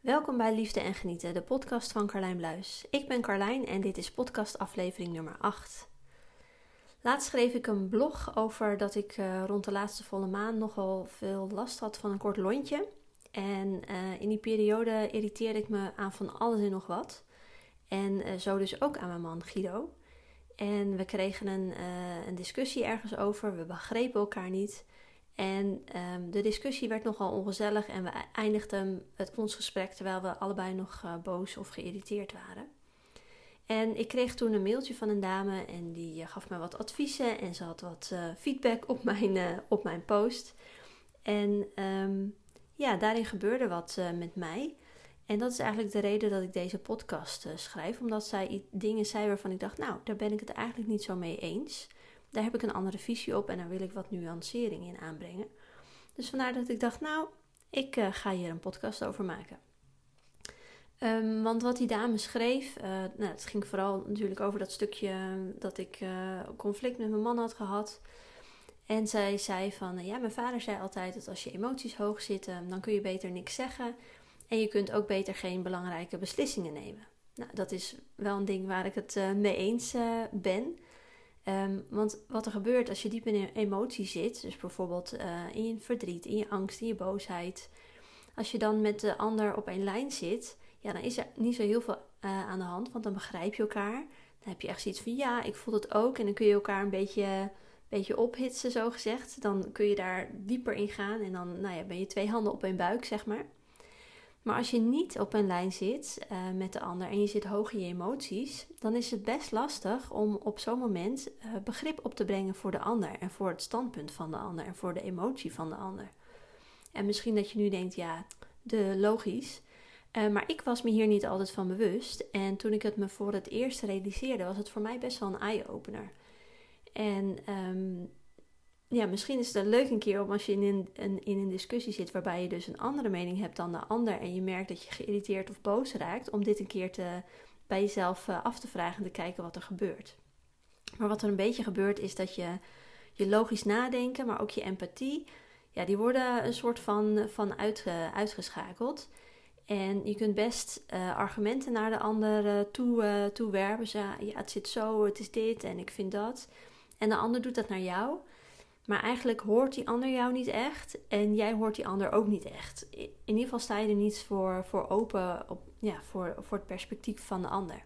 Welkom bij Liefde en Genieten, de podcast van Carlijn Bluis. Ik ben Carlijn en dit is podcast aflevering nummer 8. Laatst schreef ik een blog over dat ik uh, rond de laatste volle maan nogal veel last had van een kort lontje. En uh, in die periode irriteerde ik me aan van alles en nog wat. En uh, zo dus ook aan mijn man Guido. En we kregen een, een discussie ergens over, we begrepen elkaar niet. En um, de discussie werd nogal ongezellig en we eindigden het ons gesprek terwijl we allebei nog uh, boos of geïrriteerd waren. En ik kreeg toen een mailtje van een dame en die uh, gaf me wat adviezen en ze had wat uh, feedback op mijn, op mijn post. En um, ja, daarin gebeurde wat met mij. En dat is eigenlijk de reden dat ik deze podcast schrijf, omdat zij dingen zei waarvan ik dacht, nou, daar ben ik het eigenlijk niet zo mee eens. Daar heb ik een andere visie op en daar wil ik wat nuancering in aanbrengen. Dus vandaar dat ik dacht, nou, ik uh, ga hier een podcast over maken. Um, want wat die dame schreef, uh, nou, het ging vooral natuurlijk over dat stukje dat ik uh, conflict met mijn man had gehad. En zij zei van, ja, mijn vader zei altijd dat als je emoties hoog zitten, dan kun je beter niks zeggen. En je kunt ook beter geen belangrijke beslissingen nemen. Nou, dat is wel een ding waar ik het mee eens ben. Um, want wat er gebeurt als je diep in emotie zit, dus bijvoorbeeld uh, in je verdriet, in je angst, in je boosheid, als je dan met de ander op één lijn zit, ja, dan is er niet zo heel veel uh, aan de hand, want dan begrijp je elkaar. Dan heb je echt zoiets van ja, ik voel het ook en dan kun je elkaar een beetje, beetje ophitsen, zo gezegd. Dan kun je daar dieper in gaan en dan nou ja, ben je twee handen op één buik, zeg maar. Maar als je niet op een lijn zit uh, met de ander en je zit hoog in je emoties, dan is het best lastig om op zo'n moment uh, begrip op te brengen voor de ander en voor het standpunt van de ander en voor de emotie van de ander. En misschien dat je nu denkt, ja, de logisch. Uh, maar ik was me hier niet altijd van bewust. En toen ik het me voor het eerst realiseerde, was het voor mij best wel een eye-opener. En um, ja, misschien is het leuk een keer om als je in een, in een discussie zit waarbij je dus een andere mening hebt dan de ander en je merkt dat je geïrriteerd of boos raakt, om dit een keer te, bij jezelf uh, af te vragen en te kijken wat er gebeurt. Maar wat er een beetje gebeurt is dat je je logisch nadenken, maar ook je empathie, ja, die worden een soort van, van uitge, uitgeschakeld. En je kunt best uh, argumenten naar de ander uh, toe, uh, toewerpen. Ja, het zit zo, het is dit en ik vind dat. En de ander doet dat naar jou. Maar eigenlijk hoort die ander jou niet echt en jij hoort die ander ook niet echt. In ieder geval sta je er niet voor, voor open op, ja, voor, voor het perspectief van de ander.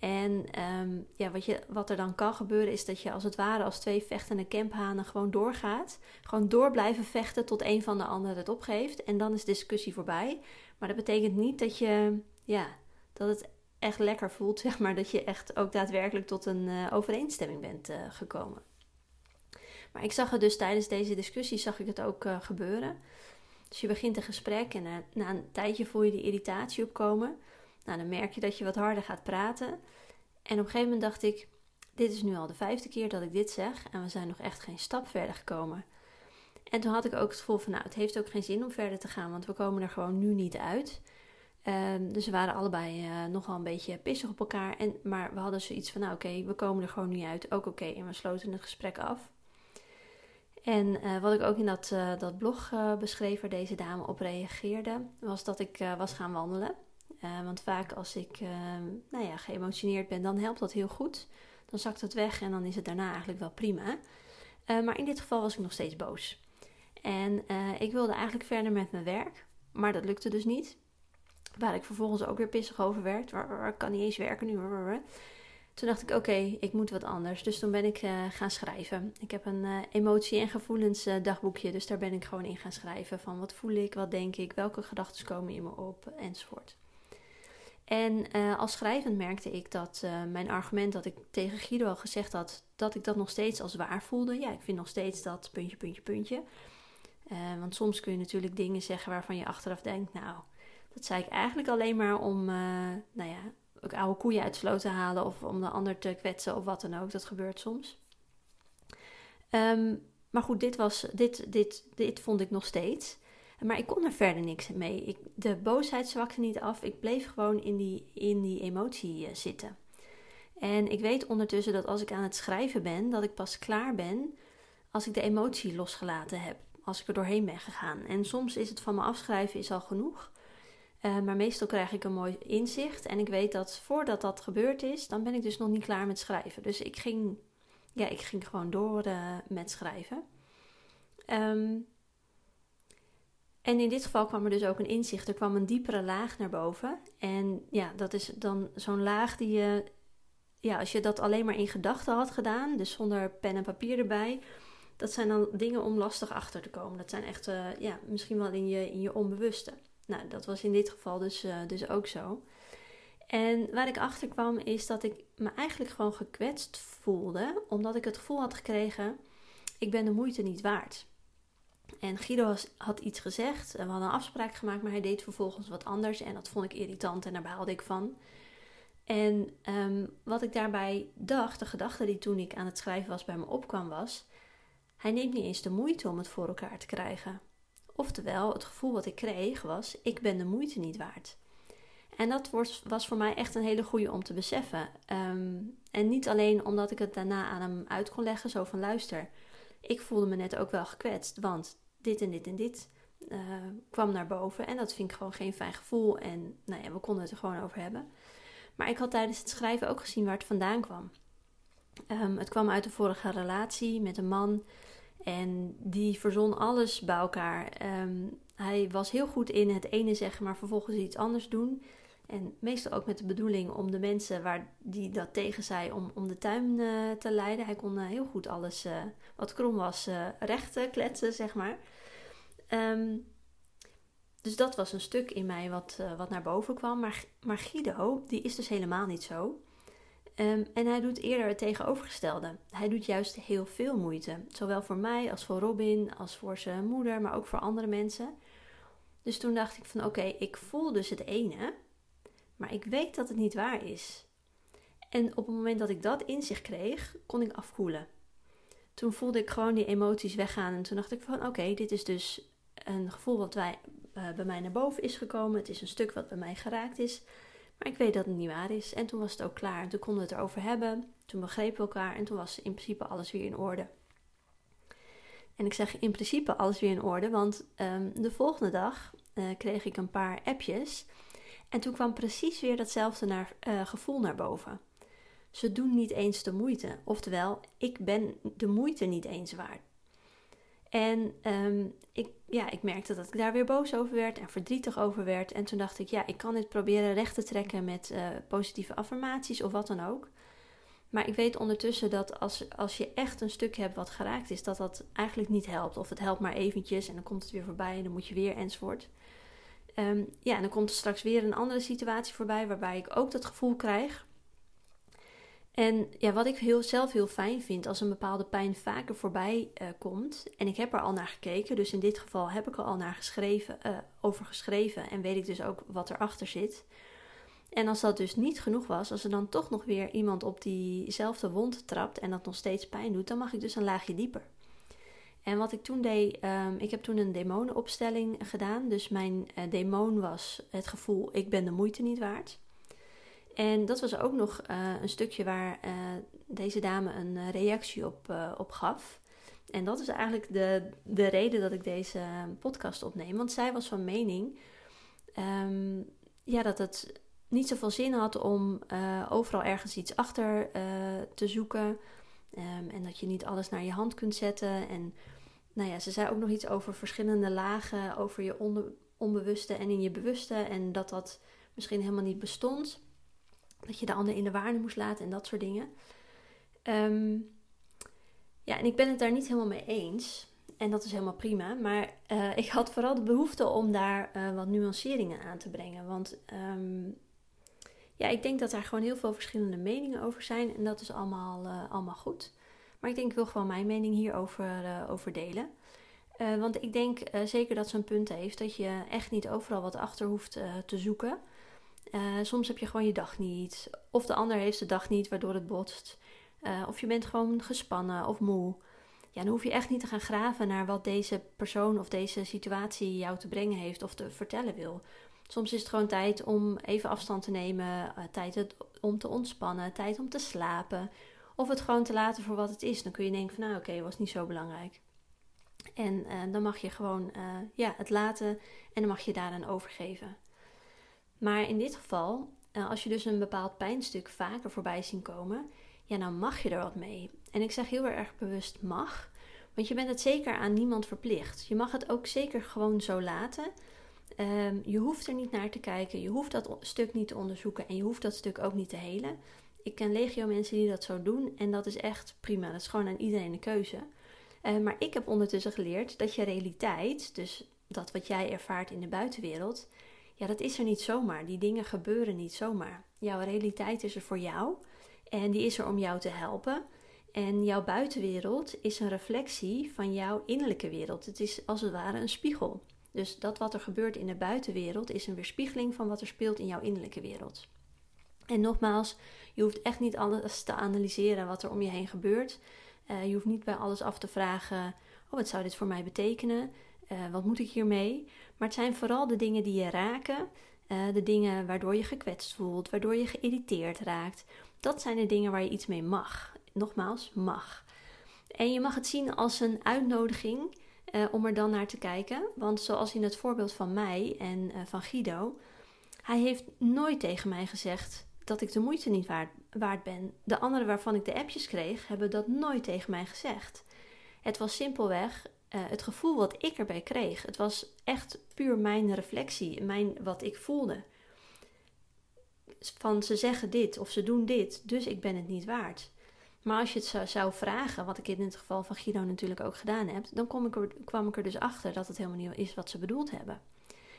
En um, ja, wat, je, wat er dan kan gebeuren is dat je als het ware als twee vechtende kemphanen gewoon doorgaat. Gewoon door blijven vechten tot een van de anderen het opgeeft. En dan is discussie voorbij. Maar dat betekent niet dat je, ja, dat het echt lekker voelt, zeg maar. Dat je echt ook daadwerkelijk tot een uh, overeenstemming bent uh, gekomen. Maar ik zag het dus tijdens deze discussie zag ik het ook uh, gebeuren. Dus je begint een gesprek en na, na, een tijdje voel je die irritatie opkomen. Nou, dan merk je dat je wat harder gaat praten. En op een gegeven moment dacht ik, dit is nu al de vijfde keer dat ik dit zeg en we zijn nog echt geen stap verder gekomen. En toen had ik ook het gevoel van, nou, het heeft ook geen zin om verder te gaan, want we komen er gewoon nu niet uit. Um, dus we waren allebei uh, nogal een beetje pissig op elkaar. En, maar we hadden zoiets van, nou oké, we komen er gewoon niet uit. Ook oké. En we sloten het gesprek af. En uh, wat ik ook in dat, uh, dat blog uh, beschreef waar deze dame op reageerde, was dat ik was gaan wandelen. want vaak als ik nou ja, geëmotioneerd ben, dan helpt dat heel goed. Dan zakt het weg en dan is het daarna eigenlijk wel prima. maar in dit geval was ik nog steeds boos. En ik wilde eigenlijk verder met mijn werk, maar dat lukte dus niet. Waar ik vervolgens ook weer pissig over werd. Waar kan niet eens werken nu. Toen dacht ik, oké, ik moet wat anders. Dus toen ben ik uh, gaan schrijven. Ik heb een uh, emotie- en gevoelens uh, dagboekje. Dus daar ben ik gewoon in gaan schrijven. Van wat voel ik, wat denk ik, welke gedachten komen in me op, enzovoort. En als schrijvend merkte ik dat mijn argument dat ik tegen Guido al gezegd had... dat ik dat nog steeds als waar voelde. Ja, ik vind nog steeds dat puntje, puntje, puntje. want soms kun je natuurlijk dingen zeggen waarvan je achteraf denkt... nou, dat zei ik eigenlijk alleen maar om, nou ja, ook oude koeien uit sloot te halen of om de ander te kwetsen of wat dan ook. Dat gebeurt soms. Um, maar goed, dit, was, dit, dit, dit vond ik nog steeds. Maar ik kon er verder niks mee. Ik, de boosheid zwakte niet af. Ik bleef gewoon in die, in die emotie uh, zitten. En ik weet ondertussen dat als ik aan het schrijven ben, dat ik pas klaar ben als ik de emotie losgelaten heb. Als ik er doorheen ben gegaan. En soms is het van me afschrijven is al genoeg. Maar meestal krijg ik een mooi inzicht. En ik weet dat voordat dat gebeurd is, dan ben ik dus nog niet klaar met schrijven. Dus ik ging, ja, ik ging gewoon door met schrijven. Um, en in dit geval kwam er dus ook een inzicht. Er kwam een diepere laag naar boven. En ja, dat is dan zo'n laag die je, ja, als je dat alleen maar in gedachten had gedaan, dus zonder pen en papier erbij, dat zijn dan dingen om lastig achter te komen. Dat zijn echt, uh, ja, misschien wel in je, in je onbewuste. Nou, dat was in dit geval dus, uh, dus ook zo. En waar ik achter kwam is dat ik me eigenlijk gewoon gekwetst voelde, omdat ik het gevoel had gekregen: ik ben de moeite niet waard. En Guido had iets gezegd. We hadden een afspraak gemaakt, maar hij deed vervolgens wat anders. En dat vond ik irritant en daar behaalde ik van. En ehm, wat ik daarbij dacht, de gedachte die toen ik aan het schrijven was bij me opkwam, was: hij neemt niet eens de moeite om het voor elkaar te krijgen. Oftewel, het gevoel wat ik kreeg was: ik ben de moeite niet waard. En dat was voor mij echt een hele goede om te beseffen. Ehm, en niet alleen omdat ik het daarna aan hem uit kon leggen, zo van luister. Ik voelde me net ook wel gekwetst, want dit en dit en dit uh, kwam naar boven. En dat vind ik gewoon geen fijn gevoel. En nou ja, we konden het er gewoon over hebben. Maar ik had tijdens het schrijven ook gezien waar het vandaan kwam. Um, het kwam uit de vorige relatie met een man. En die verzon alles bij elkaar. Um, hij was heel goed in het ene zeggen, maar vervolgens iets anders doen. En meestal ook met de bedoeling om de mensen waar die dat tegen zei, om, om de tuin uh, te leiden. Hij kon uh, heel goed alles uh, wat krom was recht kletsen, zeg maar. Um, dus dat was een stuk in mij wat, wat naar boven kwam. Maar, maar Guido, die is dus helemaal niet zo. Um, en hij doet eerder het tegenovergestelde. Hij doet juist heel veel moeite. Zowel voor mij als voor Robin, als voor zijn moeder, maar ook voor andere mensen. Dus toen dacht ik van oké, ik voel dus het ene. Maar ik weet dat het niet waar is. En op het moment dat ik dat inzicht kreeg, kon ik afkoelen. Toen voelde ik gewoon die emoties weggaan. En toen dacht ik van oké, dit is dus een gevoel wat uh, bij mij naar boven is gekomen. Het is een stuk wat bij mij geraakt is. Maar ik weet dat het niet waar is. En toen was het ook klaar. En toen konden we het erover hebben. Toen begrepen we elkaar. En toen was in principe alles weer in orde. En ik zeg in principe alles weer in orde. Want um, de volgende dag uh, kreeg ik een paar appjes en toen kwam precies weer datzelfde naar, uh, gevoel naar boven. Ze doen niet eens de moeite. Oftewel, ik ben de moeite niet eens waard. En um, ik, ja, ik merkte dat ik daar weer boos over werd en verdrietig over werd. En toen dacht ik, ja, ik kan dit proberen recht te trekken met uh, positieve affirmaties of wat dan ook. Maar ik weet ondertussen dat als, als je echt een stuk hebt wat geraakt is, dat dat eigenlijk niet helpt. Of het helpt maar eventjes en dan komt het weer voorbij en dan moet je weer enzovoort. Um, ja, en dan komt er straks weer een andere situatie voorbij waarbij ik ook dat gevoel krijg. En ja, wat ik heel, zelf heel fijn vind als een bepaalde pijn vaker voorbij uh, komt. En ik heb er al naar gekeken, dus in dit geval heb ik er al naar geschreven, uh, over geschreven. En weet ik dus ook wat erachter zit. En als dat dus niet genoeg was, als er dan toch nog weer iemand op diezelfde wond trapt en dat nog steeds pijn doet, dan mag ik dus een laagje dieper. En wat ik toen deed, um, ik heb toen een demonenopstelling gedaan. Dus mijn uh, demon was het gevoel, ik ben de moeite niet waard. En dat was ook nog uh, een stukje waar uh, deze dame een reactie op, op gaf. En dat is eigenlijk de, de reden dat ik deze podcast opneem. Want zij was van mening um, ja, dat het niet zoveel zin had om overal ergens iets achter te zoeken. Um, en dat je niet alles naar je hand kunt zetten. En nou ja, ze zei ook nog iets over verschillende lagen, over je onbewuste en in je bewuste. En dat dat misschien helemaal niet bestond. Dat je de ander in de waarde moest laten en dat soort dingen. Um, ja, en ik ben het daar niet helemaal mee eens. En dat is helemaal prima. Maar uh, ik had vooral de behoefte om daar uh, wat nuanceringen aan te brengen. Want um, ja, ik denk dat daar gewoon heel veel verschillende meningen over zijn. En dat is allemaal, uh, allemaal goed. Maar ik denk, ik wil gewoon mijn mening hierover over delen. Want ik denk zeker dat ze een punt heeft dat je echt niet overal wat achter hoeft te zoeken. Soms heb je gewoon je dag niet. Of de ander heeft de dag niet, waardoor het botst. of je bent gewoon gespannen of moe. Ja, dan hoef je echt niet te gaan graven naar wat deze persoon of deze situatie jou te brengen heeft of te vertellen wil. Soms is het gewoon tijd om even afstand te nemen, tijd om te ontspannen, tijd om te slapen. Of het gewoon te laten voor wat het is. Dan kun je denken van nou oké, okay, was niet zo belangrijk. En dan mag je gewoon ja, het laten en dan mag je daaraan overgeven. Maar in dit geval, uh, als je dus een bepaald pijnstuk vaker voorbij zien komen, ja, dan mag je er wat mee. En ik zeg heel erg bewust mag, want je bent het zeker aan niemand verplicht. Je mag het ook zeker gewoon zo laten. Ehm, je hoeft er niet naar te kijken, je hoeft dat stuk niet te onderzoeken en je hoeft dat stuk ook niet te helen. Ik ken legio mensen die dat zo doen en dat is echt prima. Dat is gewoon aan iedereen een keuze. Uh, maar ik heb ondertussen geleerd dat je realiteit, dus dat wat jij ervaart in de buitenwereld, ja, dat is er niet zomaar. Die dingen gebeuren niet zomaar. Jouw realiteit is er voor jou en die is er om jou te helpen. En jouw buitenwereld is een reflectie van jouw innerlijke wereld. Het is als het ware een spiegel. Dus dat wat er gebeurt in de buitenwereld is een weerspiegeling van wat er speelt in jouw innerlijke wereld. En nogmaals, je hoeft echt niet alles te analyseren wat er om je heen gebeurt. Uh, je hoeft niet bij alles af te vragen: oh, wat zou dit voor mij betekenen? Uh, wat moet ik hiermee? Maar het zijn vooral de dingen die je raken, uh, de dingen waardoor je gekwetst voelt, waardoor je geïrriteerd raakt. Dat zijn de dingen waar je iets mee mag. Nogmaals, mag. En je mag het zien als een uitnodiging uh, om er dan naar te kijken. Want zoals in het voorbeeld van mij en van Guido, hij heeft nooit tegen mij gezegd: dat ik de moeite niet waard, waard ben. De anderen waarvan ik de appjes kreeg, hebben dat nooit tegen mij gezegd. Het was simpelweg uh, het gevoel wat ik erbij kreeg. Het was echt puur mijn reflectie, mijn, wat ik voelde. Van ze zeggen dit of ze doen dit, dus ik ben het niet waard. Maar als je het zou, zou vragen, wat ik in het geval van Guido natuurlijk ook gedaan heb, dan kom ik er, kwam ik er dus achter dat het helemaal niet is wat ze bedoeld hebben.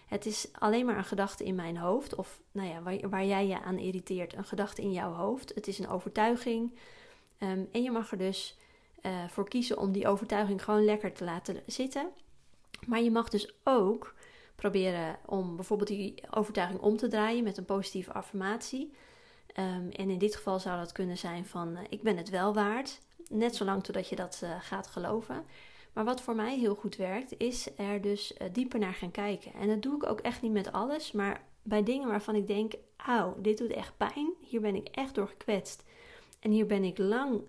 Het is alleen maar een gedachte in mijn hoofd, of nou ja, waar, waar jij je aan irriteert, een gedachte in jouw hoofd. Het is een overtuiging. Um, en je mag er dus uh, voor kiezen om die overtuiging gewoon lekker te laten zitten. Maar je mag dus ook proberen om bijvoorbeeld die overtuiging om te draaien met een positieve affirmatie. Um, en in dit geval zou dat kunnen zijn van uh, ik ben het wel waard. Net zolang totdat je dat uh, gaat geloven. Maar wat voor mij heel goed werkt, is er dus dieper naar gaan kijken. En dat doe ik ook echt niet met alles, maar bij dingen waarvan ik denk: auw, dit doet echt pijn. Hier ben ik echt door gekwetst. En hier ben ik lang,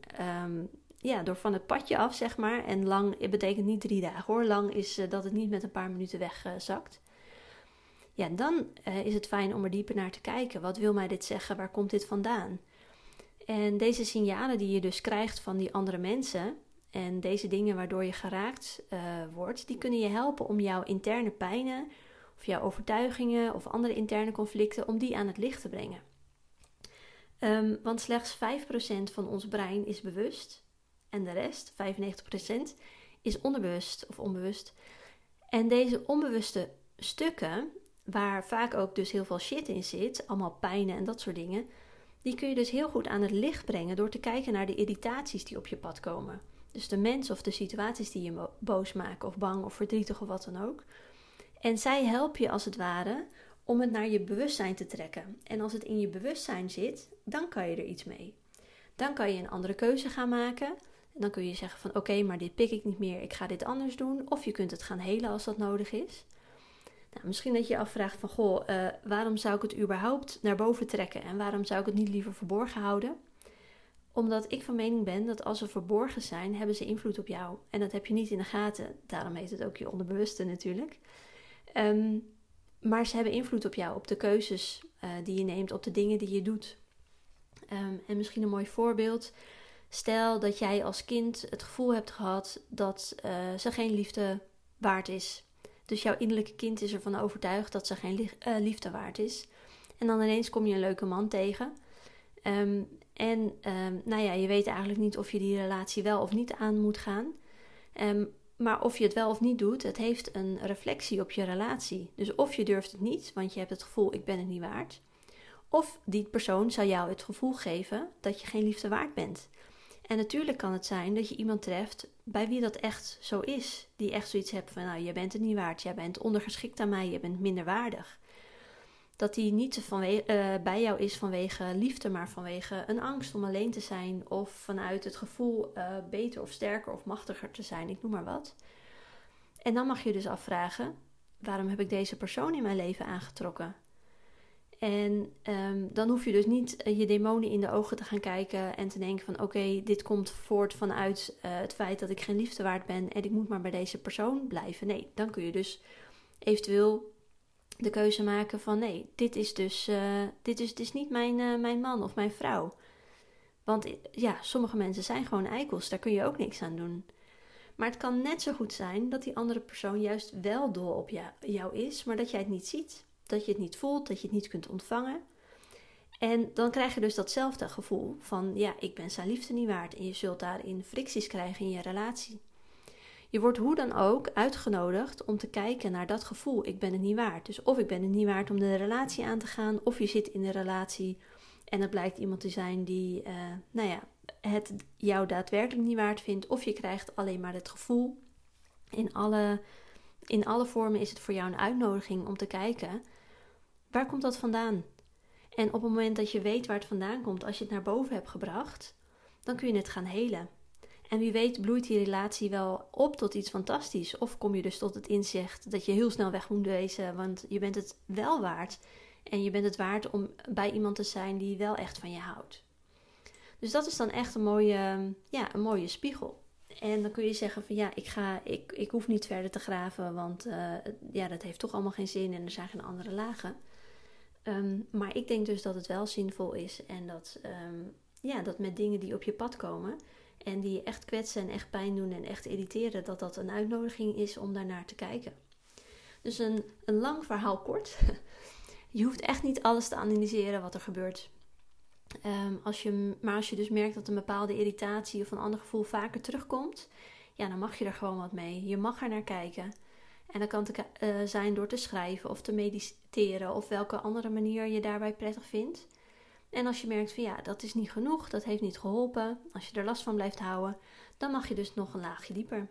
um, ja, door van het padje af, zeg maar. En lang het betekent niet drie dagen hoor. Lang is uh, dat het niet met een paar minuten wegzakt. ja, dan uh, is het fijn om er dieper naar te kijken. Wat wil mij dit zeggen? Waar komt dit vandaan? En deze signalen die je dus krijgt van die andere mensen, en deze dingen waardoor je geraakt uh, wordt, die kunnen je helpen om jouw interne pijnen of jouw overtuigingen of andere interne conflicten, om die aan het licht te brengen. Um, want slechts 5% van ons brein is bewust en de rest, 95%, is onderbewust of onbewust. En deze onbewuste stukken, waar vaak ook dus heel veel shit in zit, allemaal pijnen en dat soort dingen, die kun je dus heel goed aan het licht brengen door te kijken naar de irritaties die op je pad komen. Dus de mensen of de situaties die je boos maken, of bang of verdrietig of wat dan ook. En zij helpen je als het ware om het naar je bewustzijn te trekken. En als het in je bewustzijn zit, dan kan je er iets mee. Dan kan je een andere keuze gaan maken. Dan kun je zeggen van oké, maar dit pik ik niet meer, ik ga dit anders doen. Of je kunt het gaan helen als dat nodig is. Nou, misschien dat je je afvraagt van goh, uh, waarom zou ik het überhaupt naar boven trekken en waarom zou ik het niet liever verborgen houden? Omdat ik van mening ben dat als ze verborgen zijn, hebben ze invloed op jou. En dat heb je niet in de gaten. Daarom heet het ook je onderbewuste natuurlijk. Um, maar ze hebben invloed op jou, op de keuzes uh, die je neemt, op de dingen die je doet. Um, en misschien een mooi voorbeeld. Stel dat jij als kind het gevoel hebt gehad dat uh, ze geen liefde waard is. Dus jouw innerlijke kind is ervan overtuigd dat ze geen uh, liefde waard is. En dan ineens kom je een leuke man tegen. Um, en um, nou ja, je weet eigenlijk niet of je die relatie wel of niet aan moet gaan. Um, maar of je het wel of niet doet, het heeft een reflectie op je relatie. Dus of je durft het niet, want je hebt het gevoel ik ben het niet waard. Of die persoon zou jou het gevoel geven dat je geen liefde waard bent. En natuurlijk kan het zijn dat je iemand treft bij wie dat echt zo is. Die echt zoiets hebt van nou, je bent het niet waard, jij bent ondergeschikt aan mij, je bent minder waardig dat die niet vanwege, uh, bij jou is vanwege liefde, maar vanwege een angst om alleen te zijn of vanuit het gevoel uh, beter of sterker of machtiger te zijn, ik noem maar wat. En dan mag je dus afvragen: waarom heb ik deze persoon in mijn leven aangetrokken? En um, dan hoef je dus niet uh, je demonen in de ogen te gaan kijken en te denken van oké, dit komt voort vanuit het feit dat ik geen liefde waard ben en ik moet maar bij deze persoon blijven. Nee, dan kun je dus eventueel de keuze maken van nee, dit is dus, uh, dit is, dit is niet mijn, mijn man of mijn vrouw. Want ja, sommige mensen zijn gewoon eikels, daar kun je ook niks aan doen. Maar het kan net zo goed zijn dat die andere persoon juist wel dol op jou is, maar dat jij het niet ziet. Dat je het niet voelt, dat je het niet kunt ontvangen. En dan krijg je dus datzelfde gevoel van ja, ik ben zijn liefde niet waard. En je zult daarin fricties krijgen in je relatie. Je wordt hoe dan ook uitgenodigd om te kijken naar dat gevoel. Ik ben het niet waard. Dus of ik ben het niet waard om de relatie aan te gaan, of je zit in de relatie en het blijkt iemand te zijn die, uh, nou ja, het jou daadwerkelijk niet waard vindt, of je krijgt alleen maar het gevoel. In alle, in alle vormen is het voor jou een uitnodiging om te kijken waar komt dat vandaan? En op het moment dat je weet waar het vandaan komt, als je het naar boven hebt gebracht, dan kun je het gaan helen. En wie weet bloeit die relatie wel op tot iets fantastisch. Of kom je dus tot het inzicht dat je heel snel weg moet wezen, want je bent het wel waard. En je bent het waard om bij iemand te zijn die wel echt van je houdt. Dus dat is dan echt een mooie, ja, een mooie spiegel. En dan kun je zeggen van ja, ik, ga, ik, ik hoef niet verder te graven, want uh, ja, dat heeft toch allemaal geen zin en er zijn geen andere lagen. Um, maar ik denk dus dat het wel zinvol is en dat, um, ja, dat met dingen die op je pad komen en die je echt kwetsen en echt pijn doen en echt irriteren, dat dat een uitnodiging is om daarnaar te kijken. Dus een, een lang verhaal kort. Je hoeft echt niet alles te analyseren wat er gebeurt. Um, als je, maar als je dus merkt dat een bepaalde irritatie of een ander gevoel vaker terugkomt, ja, dan mag je er gewoon wat mee. Je mag er naar kijken. En dat kan te, uh, zijn door te schrijven of te mediteren of welke andere manier je daarbij prettig vindt. En als je merkt van ja, dat is niet genoeg, dat heeft niet geholpen, als je er last van blijft houden, dan mag je dus nog een laagje dieper.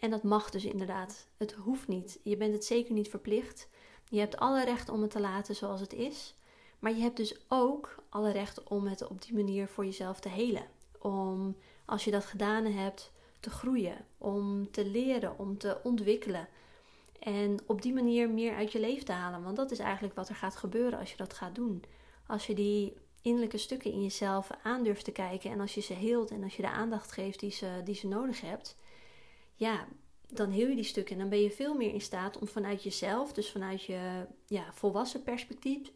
En dat mag dus inderdaad. Het hoeft niet. Je bent het zeker niet verplicht. Je hebt alle recht om het te laten zoals het is. Maar je hebt dus ook alle recht om het op die manier voor jezelf te helen. Om, als je dat gedaan hebt, te groeien. Om te leren, om te ontwikkelen. En op die manier meer uit je leven te halen. Want dat is eigenlijk wat er gaat gebeuren als je dat gaat doen. Als je die innerlijke stukken in jezelf aandurft te kijken. En als je ze heelt en als je de aandacht geeft die ze, die ze nodig hebt. Ja, dan heel je die stukken. En dan ben je veel meer in staat om vanuit jezelf, dus vanuit je ja, volwassen perspectief,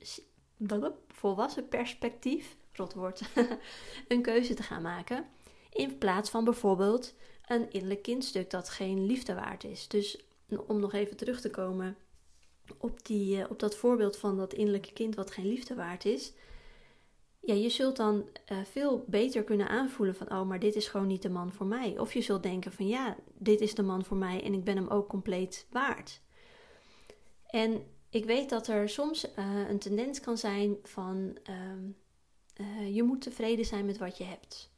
volwassen perspectief, rotwoord, een keuze te gaan maken. In plaats van bijvoorbeeld een innerlijk kindstuk dat geen liefde waard is. Dus om nog even terug te komen op, die, eh, op dat voorbeeld van dat innerlijke kind wat geen liefde waard is. Ja, je zult dan uh, veel beter kunnen aanvoelen van, oh, maar dit is gewoon niet de man voor mij. Of je zult denken van, ja, dit is de man voor mij en ik ben hem ook compleet waard. En ik weet dat er soms uh, een tendens kan zijn van, uh, je moet tevreden zijn met wat je hebt.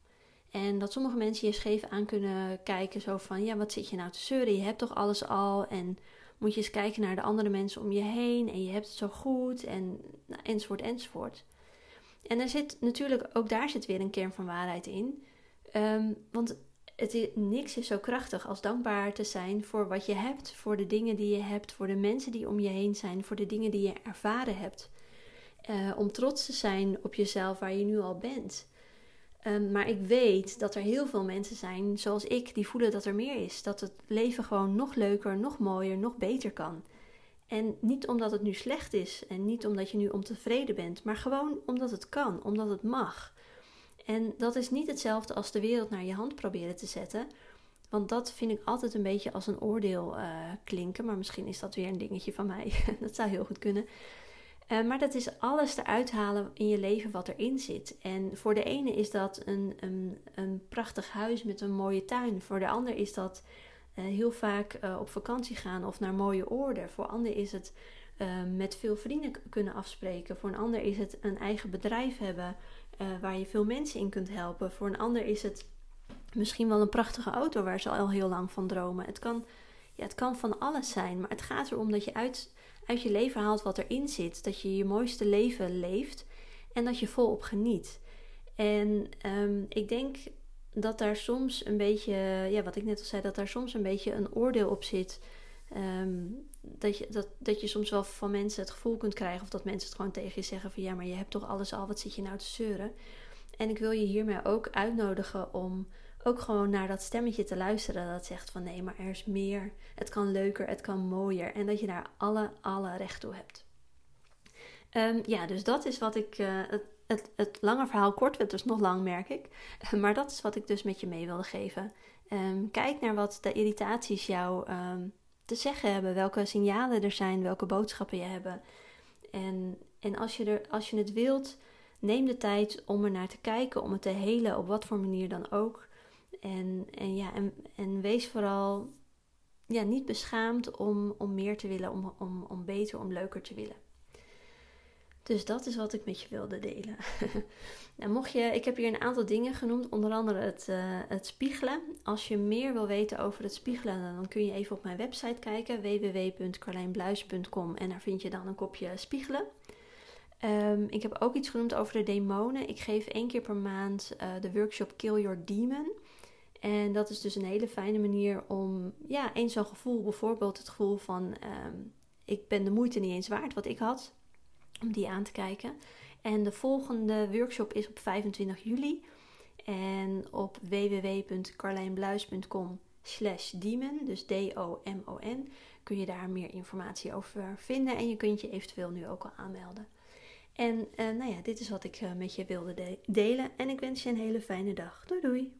En dat sommige mensen je scheef aan kunnen kijken, zo van, ja, wat zit je nou te zeuren? Je hebt toch alles al en moet je eens kijken naar de andere mensen om je heen en je hebt het zo goed en nou, enzovoort enzovoort. En er zit natuurlijk, ook daar zit weer een kern van waarheid in. Um, want niks is zo krachtig als dankbaar te zijn voor wat je hebt, voor de dingen die je hebt, voor de mensen die om je heen zijn, voor de dingen die je ervaren hebt. Uh, om trots te zijn op jezelf waar je nu al bent. Um, maar ik weet dat er heel veel mensen zijn, zoals ik, die voelen dat er meer is. Dat het leven gewoon nog leuker, nog mooier, nog beter kan. En niet omdat het nu slecht is en niet omdat je nu ontevreden bent, maar gewoon omdat het kan, omdat het mag. En dat is niet hetzelfde als de wereld naar je hand proberen te zetten. Want dat vind ik altijd een beetje als een oordeel uh, klinken. Maar misschien is dat weer een dingetje van mij. dat zou heel goed kunnen. Uh, maar dat is alles eruit halen in je leven wat erin zit. En voor de ene is dat een, een, een prachtig huis met een mooie tuin. Voor de ander is dat uh, heel vaak op vakantie gaan of naar mooie oorden. Voor ander is het met veel vrienden kunnen afspreken. Voor een ander is het een eigen bedrijf hebben waar je veel mensen in kunt helpen. Voor een ander is het misschien wel een prachtige auto waar ze al heel lang van dromen. Het kan, ja, het kan van alles zijn, maar het gaat erom dat je uit, uit je leven haalt wat erin zit. Dat je je mooiste leven leeft en dat je volop geniet. En um, ik denk dat daar soms een beetje, ja, wat ik net al zei, dat daar soms een beetje een oordeel op zit. Um, dat, je, dat, dat je soms wel van mensen het gevoel kunt krijgen, of dat mensen het gewoon tegen je zeggen: van ja, maar je hebt toch alles al, wat zit je nou te zeuren? En ik wil je hiermee ook uitnodigen om ook gewoon naar dat stemmetje te luisteren dat zegt van nee, maar er is meer. Het kan leuker, het kan mooier. En dat je daar alle, alle recht toe hebt. Ehm, ja, dus dat is wat ik. Het, het, het, lange verhaal kort werd dus nog lang, merk ik. Maar dat is wat ik dus met je mee wilde geven. Ehm, kijk naar wat de irritaties jou ehm, te zeggen hebben. Welke signalen er zijn, welke boodschappen je hebben. En, en als, je er, als je het wilt, neem de tijd om er naar te kijken, om het te helen, op wat voor manier dan ook. En, en, ja, en, en wees vooral ja, niet beschaamd om, om meer te willen, om, om, om beter, om leuker te willen. Dus dat is wat ik met je wilde delen. nou, mocht je, ik heb hier een aantal dingen genoemd, onder andere het, uh, het spiegelen. Als je meer wil weten over het spiegelen, dan kun je even op mijn website kijken, www.carlijnbluis.com en daar vind je dan een kopje spiegelen. Um, ik heb ook iets genoemd over de demonen. Ik geef één keer per maand uh, de workshop Kill Your Demon. En dat is dus een hele fijne manier om, ja, eens zo'n gevoel, bijvoorbeeld het gevoel van, um, ik ben de moeite niet eens waard wat ik had, om die aan te kijken. En de volgende workshop is op 25 juli. En op www.carlijnbluis.com slash demon, dus D-O-M-O-N, kun je daar meer informatie over vinden. En je kunt je eventueel nu ook al aanmelden. En uh, nou ja, dit is wat ik uh, met je wilde de delen. En ik wens je een hele fijne dag. Doei doei!